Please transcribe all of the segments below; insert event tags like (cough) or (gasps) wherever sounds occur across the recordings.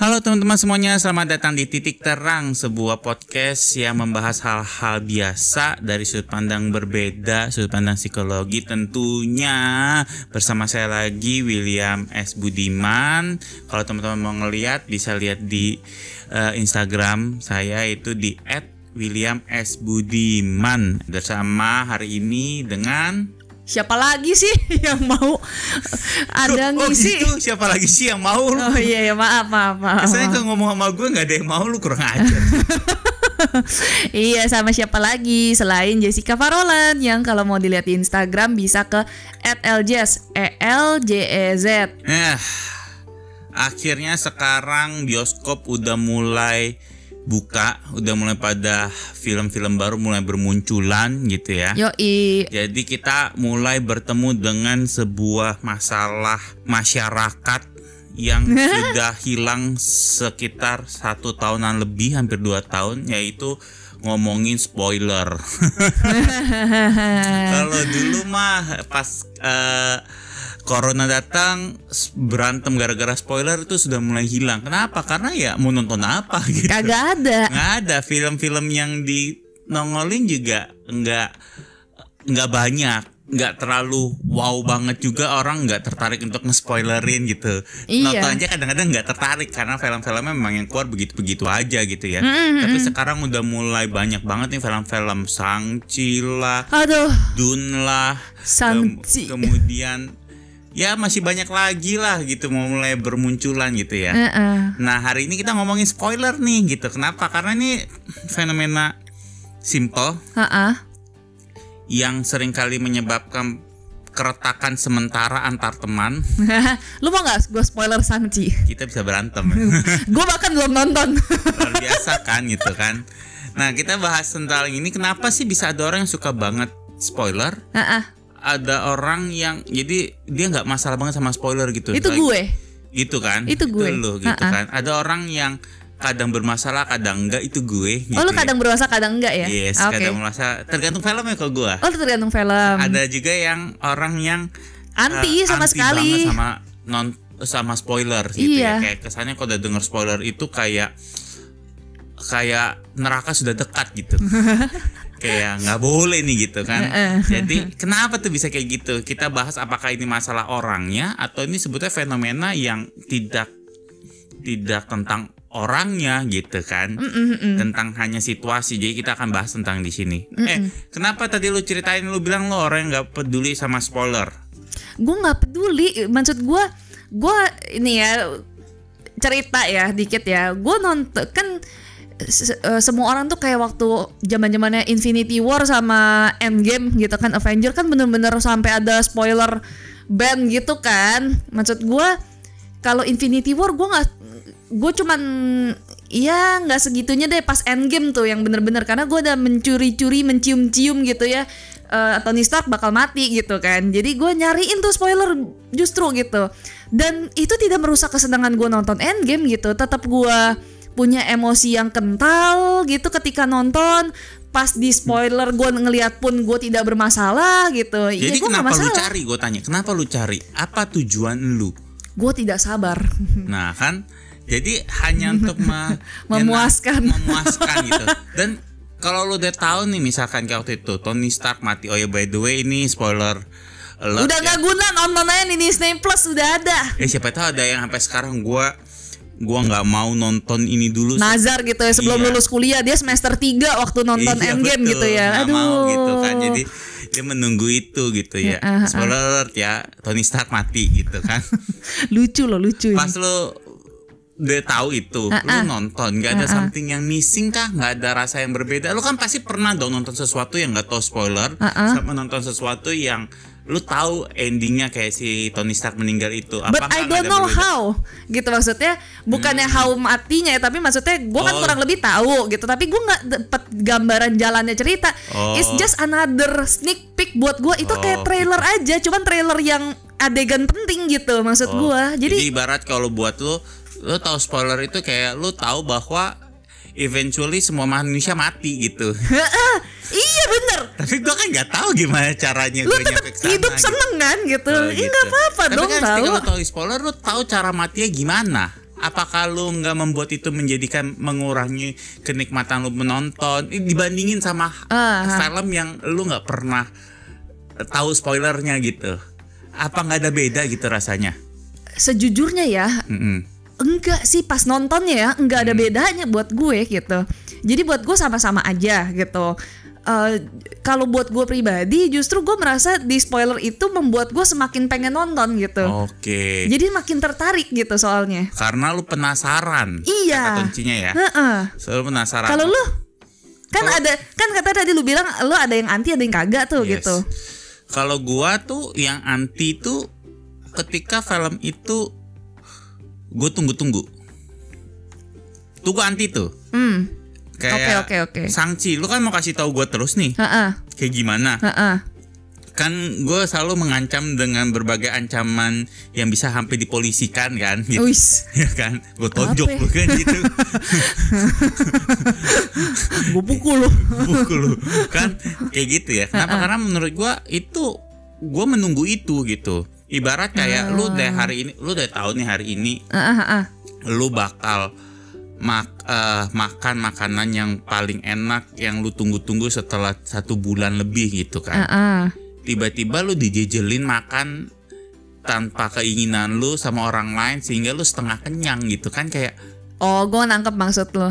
Halo teman-teman semuanya, selamat datang di Titik Terang, sebuah podcast yang membahas hal-hal biasa dari sudut pandang berbeda, sudut pandang psikologi tentunya. Bersama saya lagi William S. Budiman. Kalau teman-teman mau ngeliat bisa lihat di uh, Instagram saya itu di @william s budiman. Bersama hari ini dengan siapa lagi sih (laughs) yang mau ada oh, ngisi gitu? siapa lagi sih yang mau lu? oh iya ya maaf maaf maaf Biasanya kalau ngomong sama gue nggak ada yang mau lu kurang ajar. (laughs) iya sama siapa lagi selain Jessica Farolan yang kalau mau dilihat di Instagram bisa ke @ljez e l j e z Eh, akhirnya sekarang bioskop udah mulai buka, udah mulai pada film-film baru mulai bermunculan gitu ya. Yoi Jadi kita mulai bertemu dengan sebuah masalah masyarakat yang (laughs) sudah hilang sekitar satu tahunan lebih, hampir dua tahun, yaitu ngomongin spoiler. (laughs) (laughs) Kalau dulu mah pas eh, Corona datang berantem gara-gara spoiler itu sudah mulai hilang. Kenapa? Karena ya mau nonton apa (laughs) gitu. kagak ada. Nggak ada. Film-film yang di nongolin juga nggak nggak banyak. Nggak terlalu wow banget juga. Orang nggak tertarik untuk nge-spoilerin gitu. Iya. nonton aja kadang-kadang nggak tertarik karena film-filmnya memang yang keluar begitu-begitu aja gitu ya. Tapi sekarang udah mulai banyak banget nih film-film Shang-Chi lah aduh. Dune lah kemudian ya masih banyak lagi lah gitu mau mulai bermunculan gitu ya Heeh. Nah hari ini kita ngomongin spoiler nih gitu. Kenapa? Karena ini fenomena simple Heeh. yang sering kali menyebabkan keretakan sementara antar teman. (laughs) lu mau nggak gue spoiler Shang-Chi Kita bisa berantem. (laughs) gue bahkan belum nonton (laughs) Luar biasa kan gitu kan. Nah kita bahas tentang ini. Kenapa sih bisa ada orang yang suka banget spoiler? Heeh. Ada orang yang jadi dia nggak masalah banget sama spoiler gitu. itu gue Gitu kan? Itu gue. lu gitu Ha-ha. kan. Ada orang yang kadang bermasalah, kadang enggak itu gue. oh lu gitu ya. kadang berasa kadang enggak ya Yes, oke kadang merasa tergantung filmnya kalau gua. oh itu tergantung film Ada juga yang orang yang Anti eh, sama anti sekali. sama non sama spoiler gitu ya. Iya. Kayak kesannya kalau udah denger spoiler itu kayak kayak neraka sudah dekat gitu. (laughs) kayak nggak boleh nih gitu kan. Jadi kenapa tuh bisa kayak gitu? Kita bahas apakah ini masalah orangnya atau ini sebetulnya fenomena yang tidak tidak tentang orangnya gitu kan. Tentang hanya situasi. Jadi kita akan bahas tentang di sini. Eh kenapa tadi lu ceritain lu bilang lu orang yang nggak peduli sama spoiler? Gue nggak peduli. Maksud gue gue ini ya cerita ya dikit ya. Gue nonton kan se- eh, semua orang tuh kayak waktu zaman zamannya Infinity War sama Endgame gitu kan Avenger kan bener-bener sampai ada spoiler band gitu kan. Maksud gue kalau Infinity War gue nggak gue cuman ya nggak segitunya deh pas Endgame tuh yang bener-bener. Karena gue udah mencuri-curi mencium-cium gitu ya eh, Tony Stark bakal mati gitu kan. Jadi gue nyariin tuh spoiler justru gitu. Dan itu tidak merusak kesenangan gue nonton Endgame gitu. Tetap gue punya emosi yang kental gitu ketika nonton. Pas di spoiler gue ngeliat pun gue tidak bermasalah gitu. Jadi Iya, gua nggak kenapa lu cari? Gue tanya kenapa lu cari? Apa tujuan lu? Gue tidak sabar. (laughs) Nah kan? Jadi hanya untuk (laughs) me- Memuaskan. (laughs) memuaskan gitu. Dan kalau lu udah tahu nih misalkan kayak waktu itu Tony Stark mati. Oh ya by the way ini spoiler alert udah ya. nggak guna nonton aja di Disney Plus udah ada. Eh siapa tahu ada yang sampai sekarang gua gua nggak mau nonton ini dulu Nazar gitu ya sebelum Iya. lulus kuliah dia semester 3 waktu nonton Iya, Endgame betul. gitu ya. Nggak Aduh. mau gitu kan. Jadi dia menunggu itu gitu ya. ah, ah. Spoiler alert ya, Tony Stark mati gitu kan. (laughs) lucu loh lucu. Pas ini. lu udah tahu itu, Ah, lu nonton, nggak ada something yang missing kah? Nggak ada rasa yang berbeda. Lu kan pasti pernah dong nonton sesuatu yang nggak tahu spoiler, Ah, sama nonton sesuatu yang lu tahu endingnya kayak si Tony Stark meninggal itu. But Apakah I don't know berbeda? how gitu maksudnya bukannya how matinya ya tapi maksudnya gue kan Oh. kurang lebih tahu gitu tapi gue nggak dapet gambaran jalannya cerita Oh. it's just another sneak peek buat gue itu Oh, kayak trailer aja cuman trailer yang adegan penting gitu maksud Oh, gue jadi, jadi ibarat kalau buat lu, lu tahu spoiler itu kayak lu tahu bahwa eventually semua manusia mati gitu. (laughs) iya bener Tapi gua kan nggak tahu gimana caranya lu gue nyampe ke sana. hidup gitu. seneng kan gitu Oh, gitu. nggak apa-apa Tapi dong kan tahu lu tahu spoiler lu tahu cara matinya gimana. apakah lu nggak membuat itu menjadikan mengurangi kenikmatan lu menonton dibandingin sama ah. film yang lu nggak pernah tahu spoilernya gitu apa nggak ada beda gitu rasanya Sejujurnya ya, Mm-mm. Enggak sih pas nontonnya ya enggak ada bedanya buat gue gitu. Jadi buat gue sama-sama aja gitu. Eh, kalau buat gue pribadi justru gue merasa di spoiler itu membuat gue semakin pengen nonton gitu. Oke. Jadi makin tertarik gitu soalnya. Karena lu penasaran Iya. kata kuncinya ya. Heeh. selalu penasaran. Kalau lu? Kan Kalau- ada kan kata tadi lu bilang lu ada yang anti ada yang kagak tuh Yes. gitu. Kalau gua tuh yang anti tuh ketika film itu gue tunggu-tunggu. Tuh gua anti tuh. hmm Kayak Oke, oke, oke. Sangci, lu kan mau kasih tahu gua terus nih Heeh. kayak gimana? Heeh. Kan gue selalu mengancam dengan berbagai ancaman yang bisa hampir dipolisikan kan gitu. (laughs) Ya kan, gue tonjok Apa ya? lu kan gitu. (laughs) gue pukul lu. buku lu kan kayak gitu ya kenapa karena menurut gua itu gua menunggu itu gitu ibarat kayak lu dari hari ini lu udah tahu nih hari ini Heeh, heeh. lu bakal mak eh, makan makanan yang paling enak yang lu tunggu-tunggu setelah satu bulan lebih gitu kan Heeh. tiba-tiba lu dijejelin makan tanpa keinginan lu sama orang lain sehingga lu setengah kenyang gitu kan kayak Oh, gue nangkep maksud lu.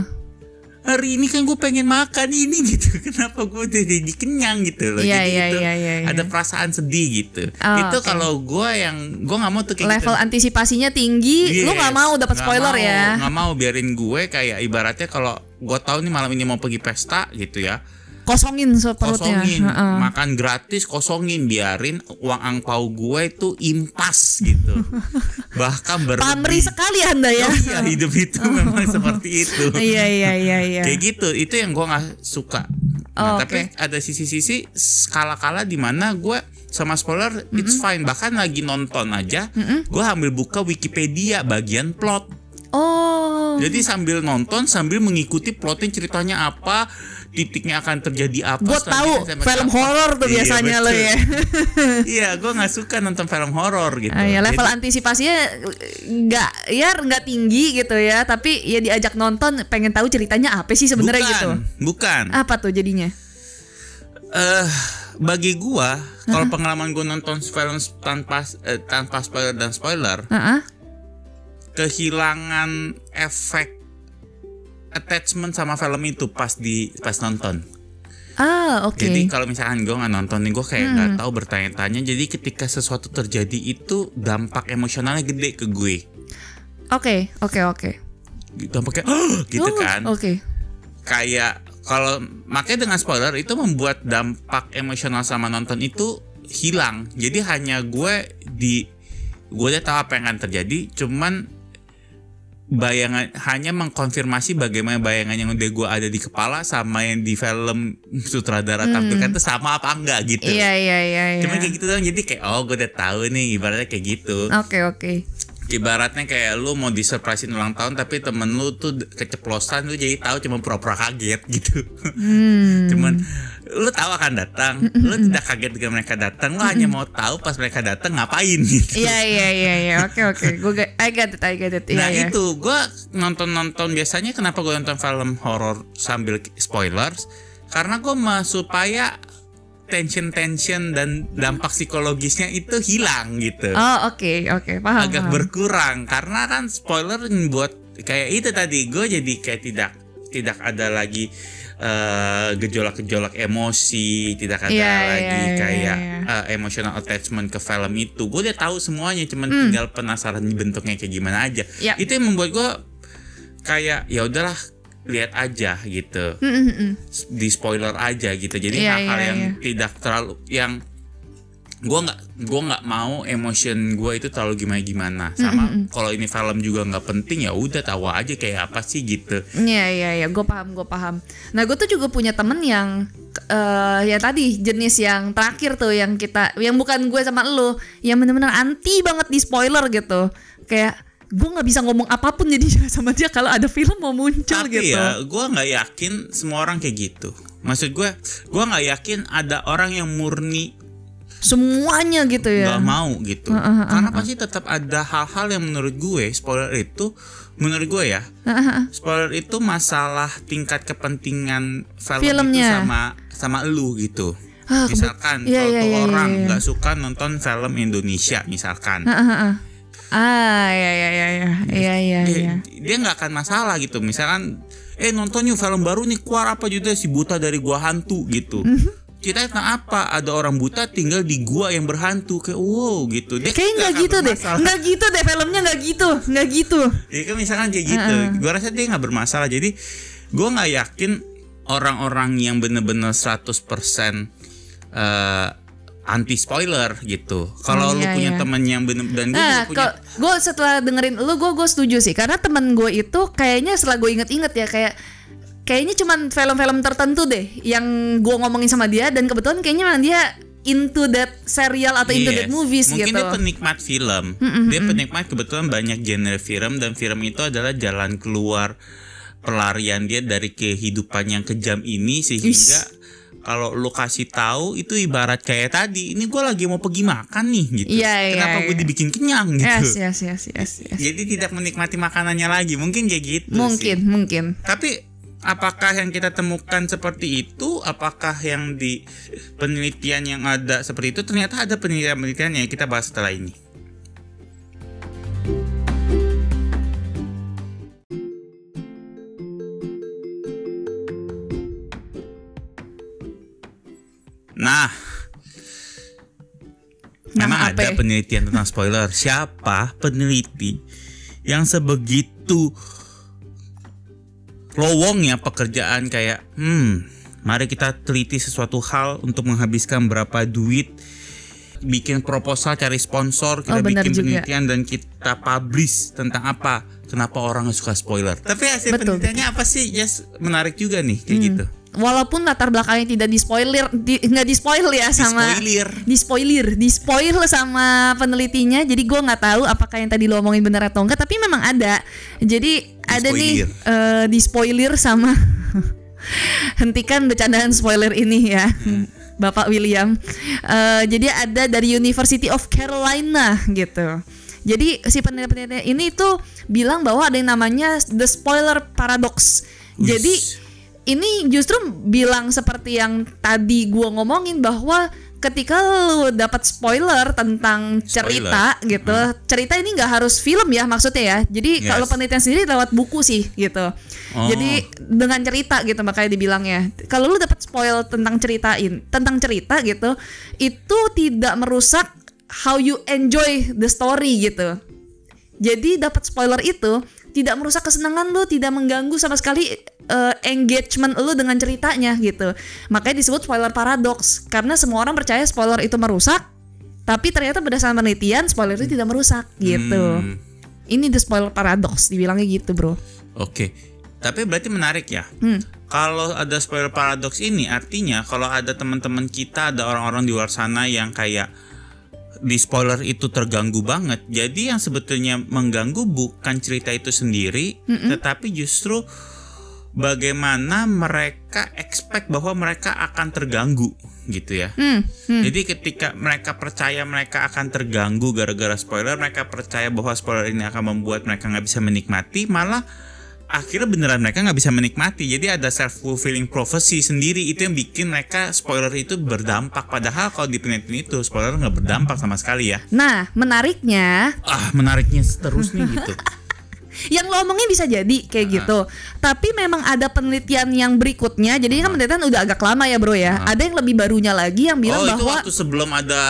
Hari ini kan gue pengen makan ini (laughs) gitu kenapa gue jadi kenyang gitu loh Iya, jadi iya, itu iya, iya, iya. ada perasaan sedih gitu Oh, itu oke. kalau gue yang gue nggak mau tuh kayak Level gitu. antisipasinya tinggi, lu nggak Yes, mau dapat spoiler mau, ya. nggak mau biarin gue kayak ibaratnya kalau gue tahu nih malam ini mau pergi pesta gitu ya Kosongin so perutnya. kosongin Heeh. makan gratis kosongin biarin uang angpau gue itu impas gitu bahkan berlebih Pamri sekali Anda ya. Oh iya hidup itu (laughs) memang seperti itu Iya, iya, iya, iya. kayak gitu itu yang gue nggak suka Oh, nah, oke. tapi ada sisi-sisi skala-kala di mana gue sama spoiler it's fine bahkan lagi nonton aja gue ambil buka Wikipedia bagian plot Oh. jadi sambil nonton sambil mengikuti plotnya ceritanya apa titiknya akan terjadi apa Gue tahu film horor tuh Iya, biasanya lo betul. ya. (laughs) iya gue nggak suka nonton film horor gitu Ah, ya, level Jadi- antisipasinya nggak ya nggak tinggi gitu ya, tapi ya diajak nonton pengen tahu ceritanya apa sih sebenarnya gitu. bukan Apa tuh jadinya? eh bagi gua kalau pengalaman gua nonton film tanpa eh, tanpa spoiler dan spoiler Heeh. Kehilangan efek attachment sama film itu pas di pas nonton. Ah, oke. Jadi kalau misalkan gue nggak nonton nih gue kayak nggak tahu bertanya-tanya. Jadi ketika sesuatu terjadi itu dampak emosionalnya gede ke gue. Oke, oke, oke. Dampaknya gitu Oh, kan. Oke. Kayak kalau makanya dengan spoiler itu membuat dampak emosional sama nonton itu hilang. Jadi hanya gue di gue udah tahu apa yang akan terjadi. Cuman bayangan hanya mengkonfirmasi bagaimana bayangan yang udah gue ada di kepala sama yang di film sutradara tampilkan itu sama apa enggak gitu. Iya, iya, iya, iya. Cuma kayak gitu doang jadi kayak oh gue udah tahu nih ibaratnya kayak gitu. Oke, oke. Ibaratnya kayak lu mau disurprisein ulang tahun tapi temen lu tuh keceplosan lu jadi tahu cuma pura-pura kaget gitu. Hmm. Cuman lu tahu akan datang, lu tidak kaget dengan mereka datang, lu hanya mau tahu pas mereka datang ngapain gitu. Iya, iya, iya, iya. Oke, oke. Gue I get it, I get it. Iya, Nah iya. itu gue nonton-nonton biasanya kenapa gue nonton film horor sambil spoilers karena gue mau supaya tension-tension dan dampak psikologisnya itu hilang gitu. Oh, oke, oke. Paham. agak paham. berkurang karena kan spoiler buat kayak itu tadi gue jadi kayak tidak tidak ada lagi eh, gejolak-gejolak emosi tidak ada Iya, lagi iya, iya, kayak iya. eh, emotional attachment ke film itu gue udah tahu semuanya cuman Hmm. tinggal penasaran bentuknya kayak gimana aja Yap. itu yang membuat gue kayak ya udahlah lihat aja gitu Mm, mm, mm. di spoiler aja gitu jadi Iya, hal-hal iya, yang iya. tidak terlalu yang gue nggak gue nggak mau emotion gue itu terlalu gimana gimana sama kalau ini film juga nggak penting ya udah tahu aja kayak apa sih gitu Iya iya iya, gue paham gue paham. Nah gue tuh juga punya temen yang eh ya tadi jenis yang terakhir tuh yang kita, yang bukan gue sama lo, yang bener-bener anti banget di spoiler gitu. Kayak gue nggak bisa ngomong apa pun jadi (laughs) sama dia kalau ada film mau muncul tapi gitu. ya gue nggak yakin semua orang kayak gitu. Maksud gue gue nggak yakin ada orang yang murni semuanya gitu ya. nggak mau gitu. Karena pasti tetap ada hal-hal yang menurut gue spoiler itu menurut gue ya spoiler itu masalah tingkat kepentingan film Filmnya. itu sama sama lu gitu. Ah, misalkan iya, kalau iya, tuh iya, orang iya, iya. nggak suka nonton film Indonesia misalkan Ah, ah ya ya ya. Ya iya iya dia, iya. dia nggak akan masalah gitu. Misalkan eh nonton yuk film baru nih keluar apa juga si buta dari gua hantu gitu. Mhm. kita tentang apa? Ada orang buta tinggal di gua yang berhantu kayak wow gitu. Dia Kayaknya nggak gitu deh, nggak gitu deh filmnya nggak gitu, nggak gitu. Ya kan misalkan kayak gitu, gua rasa dia nggak bermasalah. Jadi gua nggak yakin orang-orang yang bener-bener 100% eh anti spoiler gitu. Kalau lu Iya, punya iya. temen yang bener dan gue Nah, punya gue setelah dengerin lu, gue gue setuju sih, karena temen gue itu kayaknya setelah gue inget-inget ya kayak kayaknya cuman film-film tertentu deh yang gue ngomongin sama dia dan kebetulan kayaknya memang dia into that serial atau into that Yes. movies Mungkin gitu. dia penikmat film. dia penikmat kebetulan banyak genre film dan film itu adalah jalan keluar pelarian dia dari kehidupan yang kejam ini sehingga kalau lu kasih tahu itu ibarat kayak tadi, ini gue lagi mau pergi makan nih gitu. Iya, iya, Kenapa gue iya. dibikin kenyang gitu? Yes, yes, yes, yes, yes. Jadi tidak menikmati makanannya lagi, mungkin kayak gitu Mungkin, sih. mungkin. Tapi apakah yang kita temukan seperti itu? Apakah yang di penelitian yang ada seperti itu? Ternyata ada penelitian-penelitian yang kita bahas setelah ini. Apa ada penelitian tentang spoiler. Siapa peneliti yang sebegitu lowongnya pekerjaan kayak, hmm, mari kita teliti sesuatu hal untuk menghabiskan berapa duit, bikin proposal, cari sponsor, kita Oh, bikin juga. penelitian dan kita publish tentang apa, kenapa orang suka spoiler. Tapi hasil Betul, penelitiannya apa sih? Yes, menarik juga nih kayak gitu. Walaupun latar belakangnya tidak di spoiler, di, nggak di spoil ya sama Spoiler. di spoiler, di spoil sama penelitinya. Jadi gue nggak tahu apakah yang tadi lo omongin benar atau enggak, tapi memang ada. Jadi ada nih eh, di spoiler sama (laughs) hentikan bercandaan spoiler ini ya. Bapak William. Eh, jadi ada dari University of Carolina gitu. Jadi si penelitian ini itu bilang bahwa ada yang namanya the spoiler paradox. Jadi ini justru bilang seperti yang tadi gua ngomongin bahwa ketika lu dapat spoiler tentang cerita gitu, cerita ini nggak harus film ya maksudnya ya. Jadi Yes. kalau penelitian sendiri lewat buku sih gitu. Oh. Jadi dengan cerita gitu makanya dibilangnya. Kalau lu dapat spoil tentang ceritain, tentang cerita gitu, itu tidak merusak how you enjoy the story gitu. Jadi dapat spoiler itu tidak merusak kesenangan lu, tidak mengganggu sama sekali eh, engagement lu dengan ceritanya gitu. Makanya disebut spoiler paradox karena semua orang percaya spoiler itu merusak, tapi ternyata berdasarkan penelitian spoiler itu tidak merusak gitu. Hmm. Ini the spoiler paradox dibilangnya gitu, Bro. Oke. Tapi berarti menarik ya. Hmm. Kalau ada spoiler paradox ini artinya kalau ada teman-teman kita ada orang-orang di luar sana yang kayak di spoiler itu terganggu banget. Jadi yang sebetulnya mengganggu bukan cerita itu sendiri, tetapi justru bagaimana mereka expect bahwa mereka akan terganggu gitu ya. Hmm, hmm. Jadi ketika mereka percaya mereka akan terganggu gara-gara spoiler, mereka percaya bahwa spoiler ini akan membuat mereka nggak bisa menikmati, malah akhirnya beneran mereka nggak bisa menikmati. Jadi ada self fulfilling prophecy sendiri itu yang bikin mereka spoiler itu berdampak. Padahal kalau di penelitian itu spoiler nggak berdampak sama sekali ya. Nah, menariknya Ah menariknya terus nih gitu. (laughs) yang lo omongin bisa jadi kayak gitu. Tapi memang ada penelitian yang berikutnya. Jadi ini kan penelitian udah agak lama ya, Bro ya. Ada yang lebih barunya lagi yang bilang oh itu bahwa waktu sebelum ada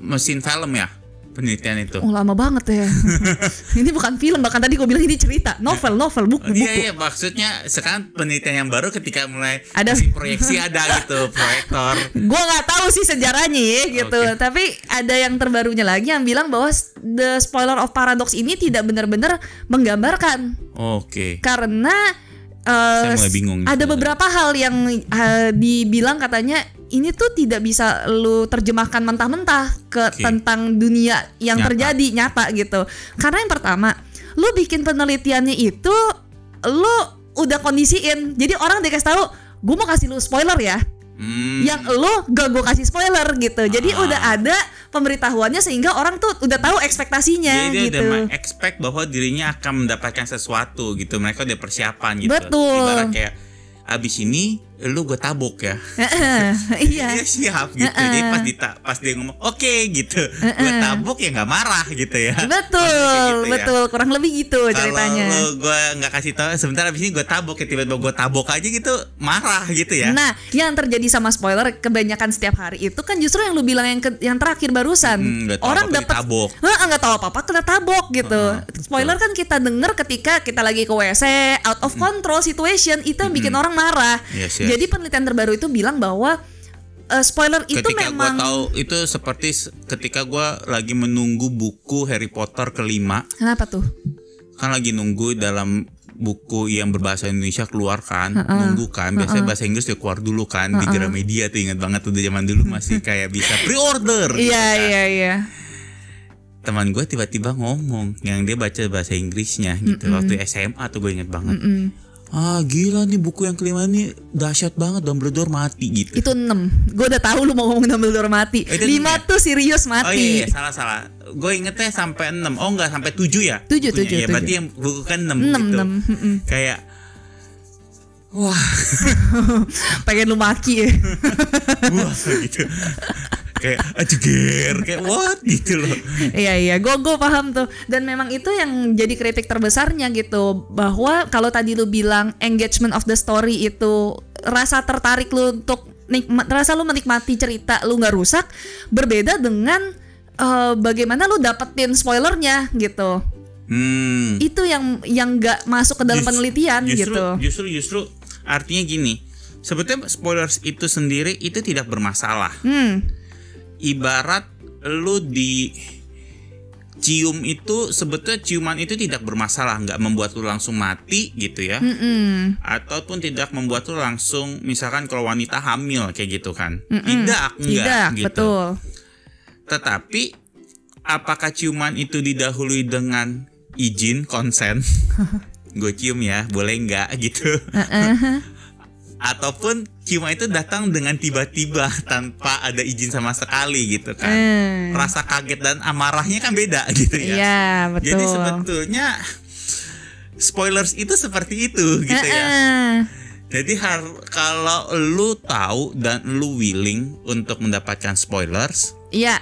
mesin film ya penelitian itu. Oh lama banget ya. (laughs) ini bukan film, bahkan tadi gue bilang ini cerita, novel, novel, buku, buku. Iya iya maksudnya sekarang penelitian yang baru ketika mulai Ada- mesin proyeksi ada gitu (laughs) proyektor. Gue nggak tahu sih sejarahnya ya gitu. Oke. Tapi ada yang terbarunya lagi yang bilang bahwa the spoiler of paradox ini tidak benar-benar menggambarkan Oke. karena uh, Saya mulai bingung ada beberapa hal yang uh, dibilang katanya ini tuh tidak bisa lu terjemahkan mentah-mentah ke Oke. tentang dunia yang Nyata. terjadi nyata gitu. Karena yang pertama, lu bikin penelitiannya itu lu udah kondisiin. Jadi orang dikasih tahu, gue mau kasih lu spoiler ya. Hmm. yang lo gak gue kasih spoiler gitu jadi Ah. udah ada pemberitahuannya sehingga orang tuh udah tahu ekspektasinya Jadi dia gitu udah expect bahwa dirinya akan mendapatkan sesuatu gitu. Mereka udah persiapan gitu. Betul. Ibarat kayak abis ini lu gue tabok ya. (laughs) iya Dia siap gitu. Jadi pas dita pas dia ngomong oke gitu. Gue tabok ya nggak marah gitu ya. Betul gitu ya. betul kurang lebih gitu ceritanya Kalau gue nggak kasih tahu sebentar abis ini gue tabok ya tiba-tiba gue tabok aja gitu marah gitu ya. Nah, yang terjadi sama spoiler kebanyakan setiap hari itu kan justru yang lu bilang yang ke- yang terakhir barusan. Hmm, Orang dapat. Heeh, nggak tahu apa-apa kena tabok gitu. spoiler kan kita denger ketika kita lagi ke WC, out of control situation itu yang bikin orang marah. Yes, yes. Jadi penelitian terbaru itu bilang bahwa eh, spoiler itu ketika gue memang tahu itu seperti ketika gue lagi menunggu buku Harry Potter kelima. Kenapa tuh? kan lagi nunggu dalam buku yang berbahasa Indonesia keluar kan nunggu kan. Biasanya bahasa Inggris dia keluar dulu kan di Gramedia tuh ingat banget tuh di zaman dulu masih (laughs) kayak bisa pre-order gitu Iya, kan. iya, iya. teman gue tiba-tiba ngomong yang dia baca bahasa Inggrisnya gitu. Waktu SMA tuh gue inget banget ah gila nih buku yang kelima ini dahsyat banget Dumbledore mati gitu Itu 6. Gue udah tahu lu mau ngomong Dumbledore mati. Oh, itu 5 enam ya? tuh serius Oh mati. iya, iya salah salah. Gue ingetnya sampai 6 Oh enggak sampai 7 ya? Tujuh, tujuh, Ya, berarti tujuh. yang buku kan 6 Enam, gitu. enam, mm-mm. Kayak (laughs) wah, Pengen lu maki ya. (laughs) wah gitu. Kayak ajeger, kayak what gitu loh. Iya iya, gue gue paham tuh. Dan memang itu yang jadi kritik terbesarnya gitu, bahwa kalau tadi lu bilang engagement of the story itu rasa tertarik lu untuk nikmat, rasa lu menikmati cerita lu nggak rusak, berbeda dengan eh, bagaimana lu dapetin spoilernya gitu. Hmm. Itu yang yang nggak masuk ke dalam Just- penelitian justru, gitu. Justru justru artinya gini. Sebetulnya spoilers itu sendiri itu tidak bermasalah. Hmm, Ibarat lu di cium itu sebetulnya ciuman itu tidak bermasalah, nggak membuat lu langsung mati gitu ya. mm-mm. ataupun tidak membuat lu langsung misalkan kalau wanita hamil kayak gitu kan. Tidak enggak tidak gitu. betul. tetapi apakah ciuman itu didahului dengan izin konsen? (laughs) Gue cium ya boleh enggak gitu. Ataupun ciuman itu datang dengan tiba-tiba tanpa ada izin sama sekali gitu kan Eh, rasa kaget dan amarahnya kan beda (laughs) gitu ya Iya betul. jadi sebetulnya spoilers itu seperti itu gitu ya. Jadi har- kalau lu tahu dan lu willing untuk mendapatkan spoilers, Iya.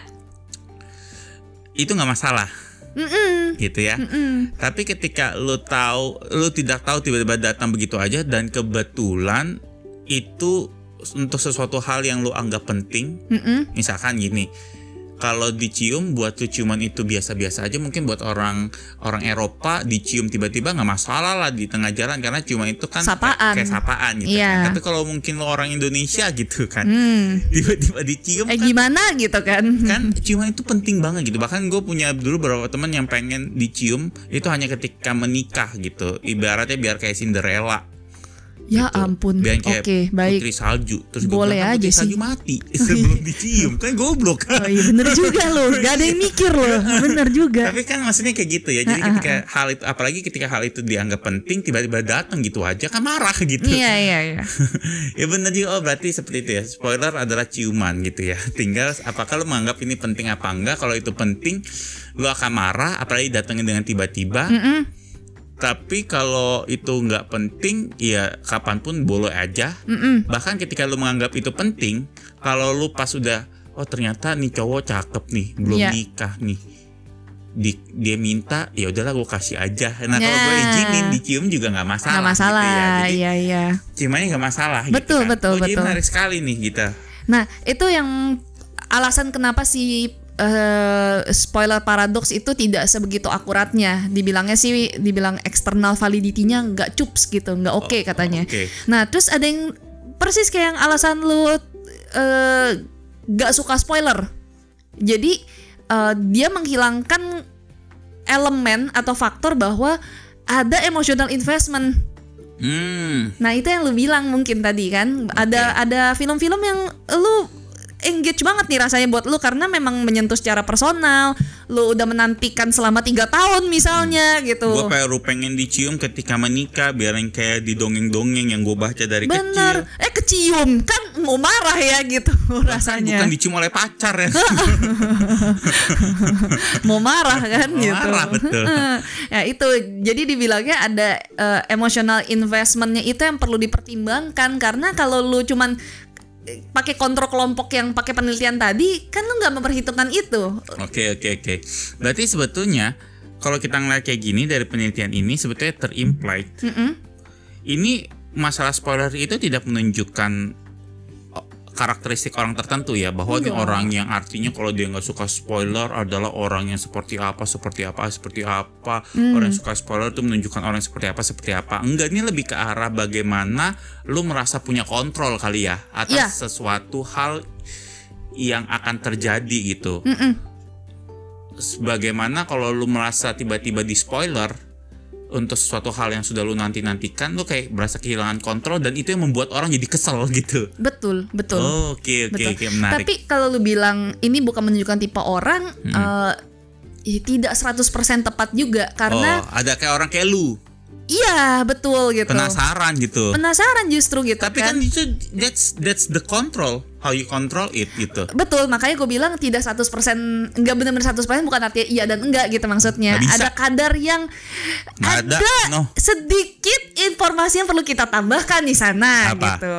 itu nggak masalah, Mm-mm. gitu ya. Mm-mm. Tapi ketika lu tahu, lu tidak tahu tiba-tiba datang begitu aja dan kebetulan itu untuk sesuatu hal yang lu anggap penting, Mm-mm. misalkan gini. Kalau dicium buat lu ciuman itu biasa-biasa aja mungkin buat orang orang Eropa dicium tiba-tiba nggak masalah lah di tengah jalan karena ciuman itu kan Sapaan. kayak sapaan gitu Iya. kan. Tapi kalau mungkin lo orang Indonesia gitu kan Hmm. tiba-tiba dicium Eh kan, gimana gitu kan? kan ciuman itu penting banget gitu bahkan gue punya dulu beberapa teman yang pengen dicium itu hanya ketika menikah gitu ibaratnya biar kayak Cinderella Ya gitu. ampun. biar Oke, kayak baik. putri salju terus gue Boleh bilang, "Kan aja putri sih." salju mati (laughs) sebelum dicium kan goblok Oh iya bener juga loh. Gak ada yang mikir loh. Bener juga. tapi kan maksudnya kayak gitu ya jadi ketika hal itu apalagi ketika hal itu dianggap penting tiba-tiba datang gitu aja kan marah gitu Iya iya iya. (laughs) ya benar juga oh berarti seperti itu ya spoiler adalah ciuman gitu ya (laughs) tinggal apakah lo menganggap ini penting apa enggak kalau itu penting lo akan marah apalagi datangnya dengan tiba-tiba Mm-mm. Tapi kalau itu nggak penting ya kapan pun boleh aja Mm-mm. bahkan ketika lo menganggap itu penting kalau lo pas udah oh ternyata nih cowok cakep nih belum Iya. nikah nih di, dia minta ya udahlah gue kasih aja nah kalau gue Nah. izinin dicium juga nggak masalah Nggak masalah. gitu ya. Jadi, Iya iya. ciumannya nggak masalah Betul, gitu kan. betul, oh, jadi betul. menarik sekali nih kita Nah itu yang alasan kenapa si eh, spoiler paradox itu tidak sebegitu akuratnya. Dibilangnya sih, dibilang external validity-nya nggak cups gitu, nggak oke katanya. oke. Nah terus ada yang persis kayak yang alasan lu nggak suka spoiler. Jadi eh, dia menghilangkan elemen atau faktor bahwa ada emotional investment. Hmm, Nah itu yang lu bilang mungkin tadi kan ada ada film-film yang lu engage banget nih rasanya buat lu karena memang menyentuh secara personal. Lu udah menantikan selama tiga tahun misalnya gitu. gue baru pengen dicium ketika menikah biar yang kayak di dongeng-dongeng yang gue baca dari Bener. kecil. Eh kecium kan mau marah ya gitu rasanya. Bukan dicium oleh pacar ya. (laughs) mau marah kan Mau gitu. marah, betul. (laughs) ya itu jadi dibilangnya ada eh, emotional investmentnya itu yang perlu dipertimbangkan karena kalau lu cuman pakai kontrol kelompok yang pakai penelitian tadi kan lu nggak memperhitungkan itu. Oke oke oke. Berarti sebetulnya kalau kita ngeliat kayak gini dari penelitian ini sebetulnya terimplied. Ini masalah spoiler itu tidak menunjukkan karakteristik orang tertentu ya bahwa ini orang yang artinya kalau dia nggak suka spoiler adalah orang yang seperti apa seperti apa seperti apa. Orang yang suka spoiler itu menunjukkan orang yang seperti apa seperti apa. Enggak ini lebih ke arah bagaimana lu merasa punya kontrol kali ya atas Iya. sesuatu hal yang akan terjadi gitu. Bagaimana kalau lu merasa tiba-tiba di spoiler untuk sesuatu hal yang sudah lu nanti-nantikan lu kayak berasa kehilangan kontrol dan itu yang membuat orang jadi kesel (laughs) gitu. Betul, betul. Oke oke oke menarik. Tapi kalau lu bilang ini bukan menunjukkan tipe orang eh, ya tidak 100% tepat juga karena oh, ada kayak orang kayak lu iya betul gitu. penasaran gitu. Penasaran justru gitu Tapi kan itu that's that's the control how you control it gitu. Betul, makanya gue bilang tidak 100% enggak benar-benar 100% bukan artinya iya dan enggak gitu maksudnya. Ada kadar yang Nggak ada, ada, no. sedikit informasi yang perlu kita tambahkan di sana Apa? gitu.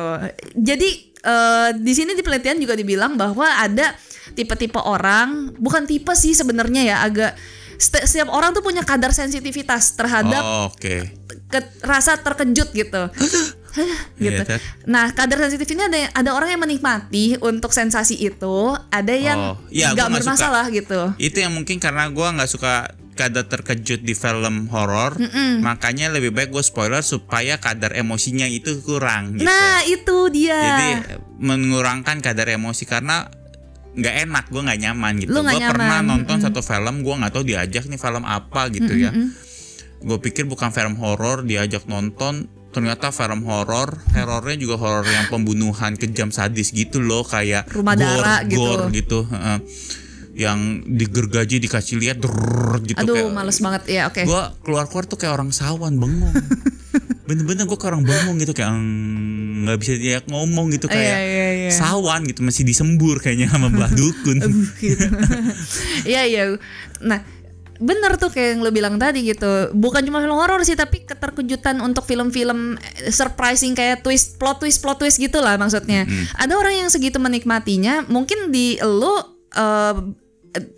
Jadi eh, di sini di penelitian juga dibilang bahwa ada tipe-tipe orang, bukan tipe sih sebenarnya ya, agak setiap orang tuh punya kadar sensitivitas terhadap Oh, Oke. ke- rasa terkejut gitu. (gasps) gitu. Iya, Ted. Nah, kadar sensitif ini ada ada orang yang menikmati untuk sensasi itu, ada yang Oh, iya, gua nggak bermasalah gitu. Itu yang mungkin karena gua nggak suka kadar terkejut di film horor, makanya lebih baik gue spoiler supaya kadar emosinya itu kurang gitu. Nah, itu dia. Jadi mengurangkan kadar emosi karena nggak enak, gue nggak nyaman gitu. Gue pernah nonton satu film, gue nggak tahu diajak nih film apa gitu ya. Gue pikir bukan film horor, diajak nonton. Ternyata film horor, horornya juga horor yang pembunuhan kejam sadis gitu loh, kayak Rumah gore, darah gitu. gore gitu. heeh. yang digergaji dikasih lihat drrrr gitu Aduh, kayak males banget ya. Oke. gue keluar keluar tuh kayak orang sawan bengong (laughs) bener-bener gue kayak orang bengong gitu kayak "Hmm, nggak bisa dia ngomong gitu kayak Iya, iya, iya. sawan gitu masih disembur kayaknya sama belah dukun (laughs) gitu. (laughs) Iya, iya. Nah, bener tuh kayak yang lo bilang tadi gitu. Bukan cuma film horor sih, tapi keterkejutan untuk film-film eh, surprising kayak twist, plot twist, plot twist gitu lah maksudnya. Ada orang yang segitu menikmatinya, mungkin di lo eh,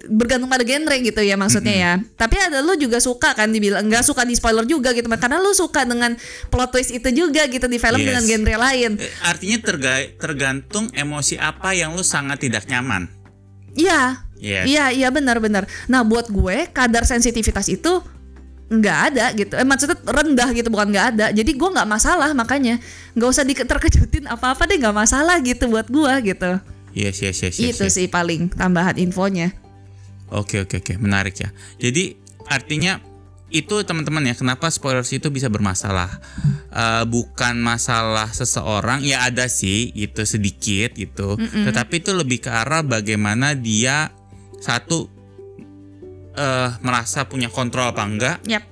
bergantung pada genre gitu ya maksudnya ya. Tapi ada lo juga suka kan dibilang nggak suka di spoiler juga gitu karena lo suka dengan plot twist itu juga gitu di film Yes. dengan genre lain. Eh, artinya terga- tergantung emosi apa yang lu sangat tidak nyaman Iya. Yes. Iya, iya benar-benar. Nah, buat gue kadar sensitivitas itu nggak ada gitu. Eh, maksudnya rendah gitu, bukan nggak ada. Jadi gue nggak masalah makanya nggak usah diterkejutin apa-apa deh nggak masalah gitu buat gue gitu. yes yes yes, yes, itu yes. sih paling tambahan infonya. Oke oke oke. Menarik ya. Jadi artinya itu teman-teman ya kenapa spoilers itu bisa bermasalah? Eh, bukan masalah seseorang. Ya ada sih itu sedikit gitu. Tetapi itu lebih ke arah bagaimana dia satu eh merasa punya kontrol apa enggak. Yap.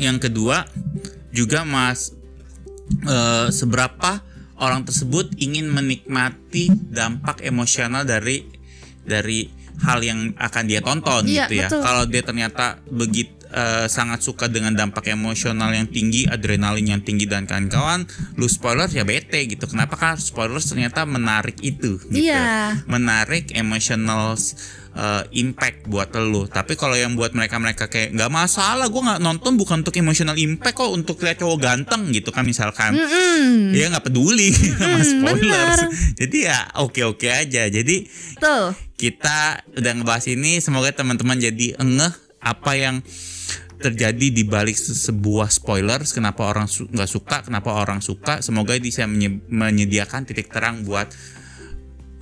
yang kedua juga mas eh, seberapa orang tersebut ingin menikmati dampak emosional dari dari hal yang akan dia tonton Iya, gitu ya. Kalau dia ternyata begitu sangat suka dengan dampak emosional yang tinggi, adrenalin yang tinggi dan kawan-kawan, lu spoiler ya bete gitu. Kenapa kan spoilers ternyata menarik itu gitu. Iya. Menarik emotional uh, impact buat lu. Tapi kalau yang buat mereka-mereka kayak nggak masalah, gue nggak nonton bukan untuk emotional impact kok untuk lihat cowok ganteng gitu kan misalkan. Ya nggak peduli (laughs) sama spoilers. Jadi ya oke-oke aja. Jadi Tuh. kita udah ngebahas ini semoga teman-teman jadi engeh apa yang terjadi di balik se- sebuah spoilers kenapa orang su- nggak suka kenapa orang suka semoga bisa menye- menyediakan titik terang buat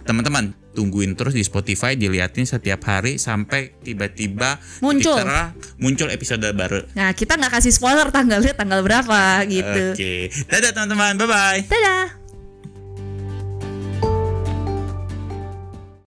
teman-teman tungguin terus di Spotify diliatin setiap hari sampai tiba-tiba titik Muncul. terang muncul episode baru Nah, kita nggak kasih spoiler tanggalnya tanggal berapa gitu. oke dadah teman-teman bye bye Dadah.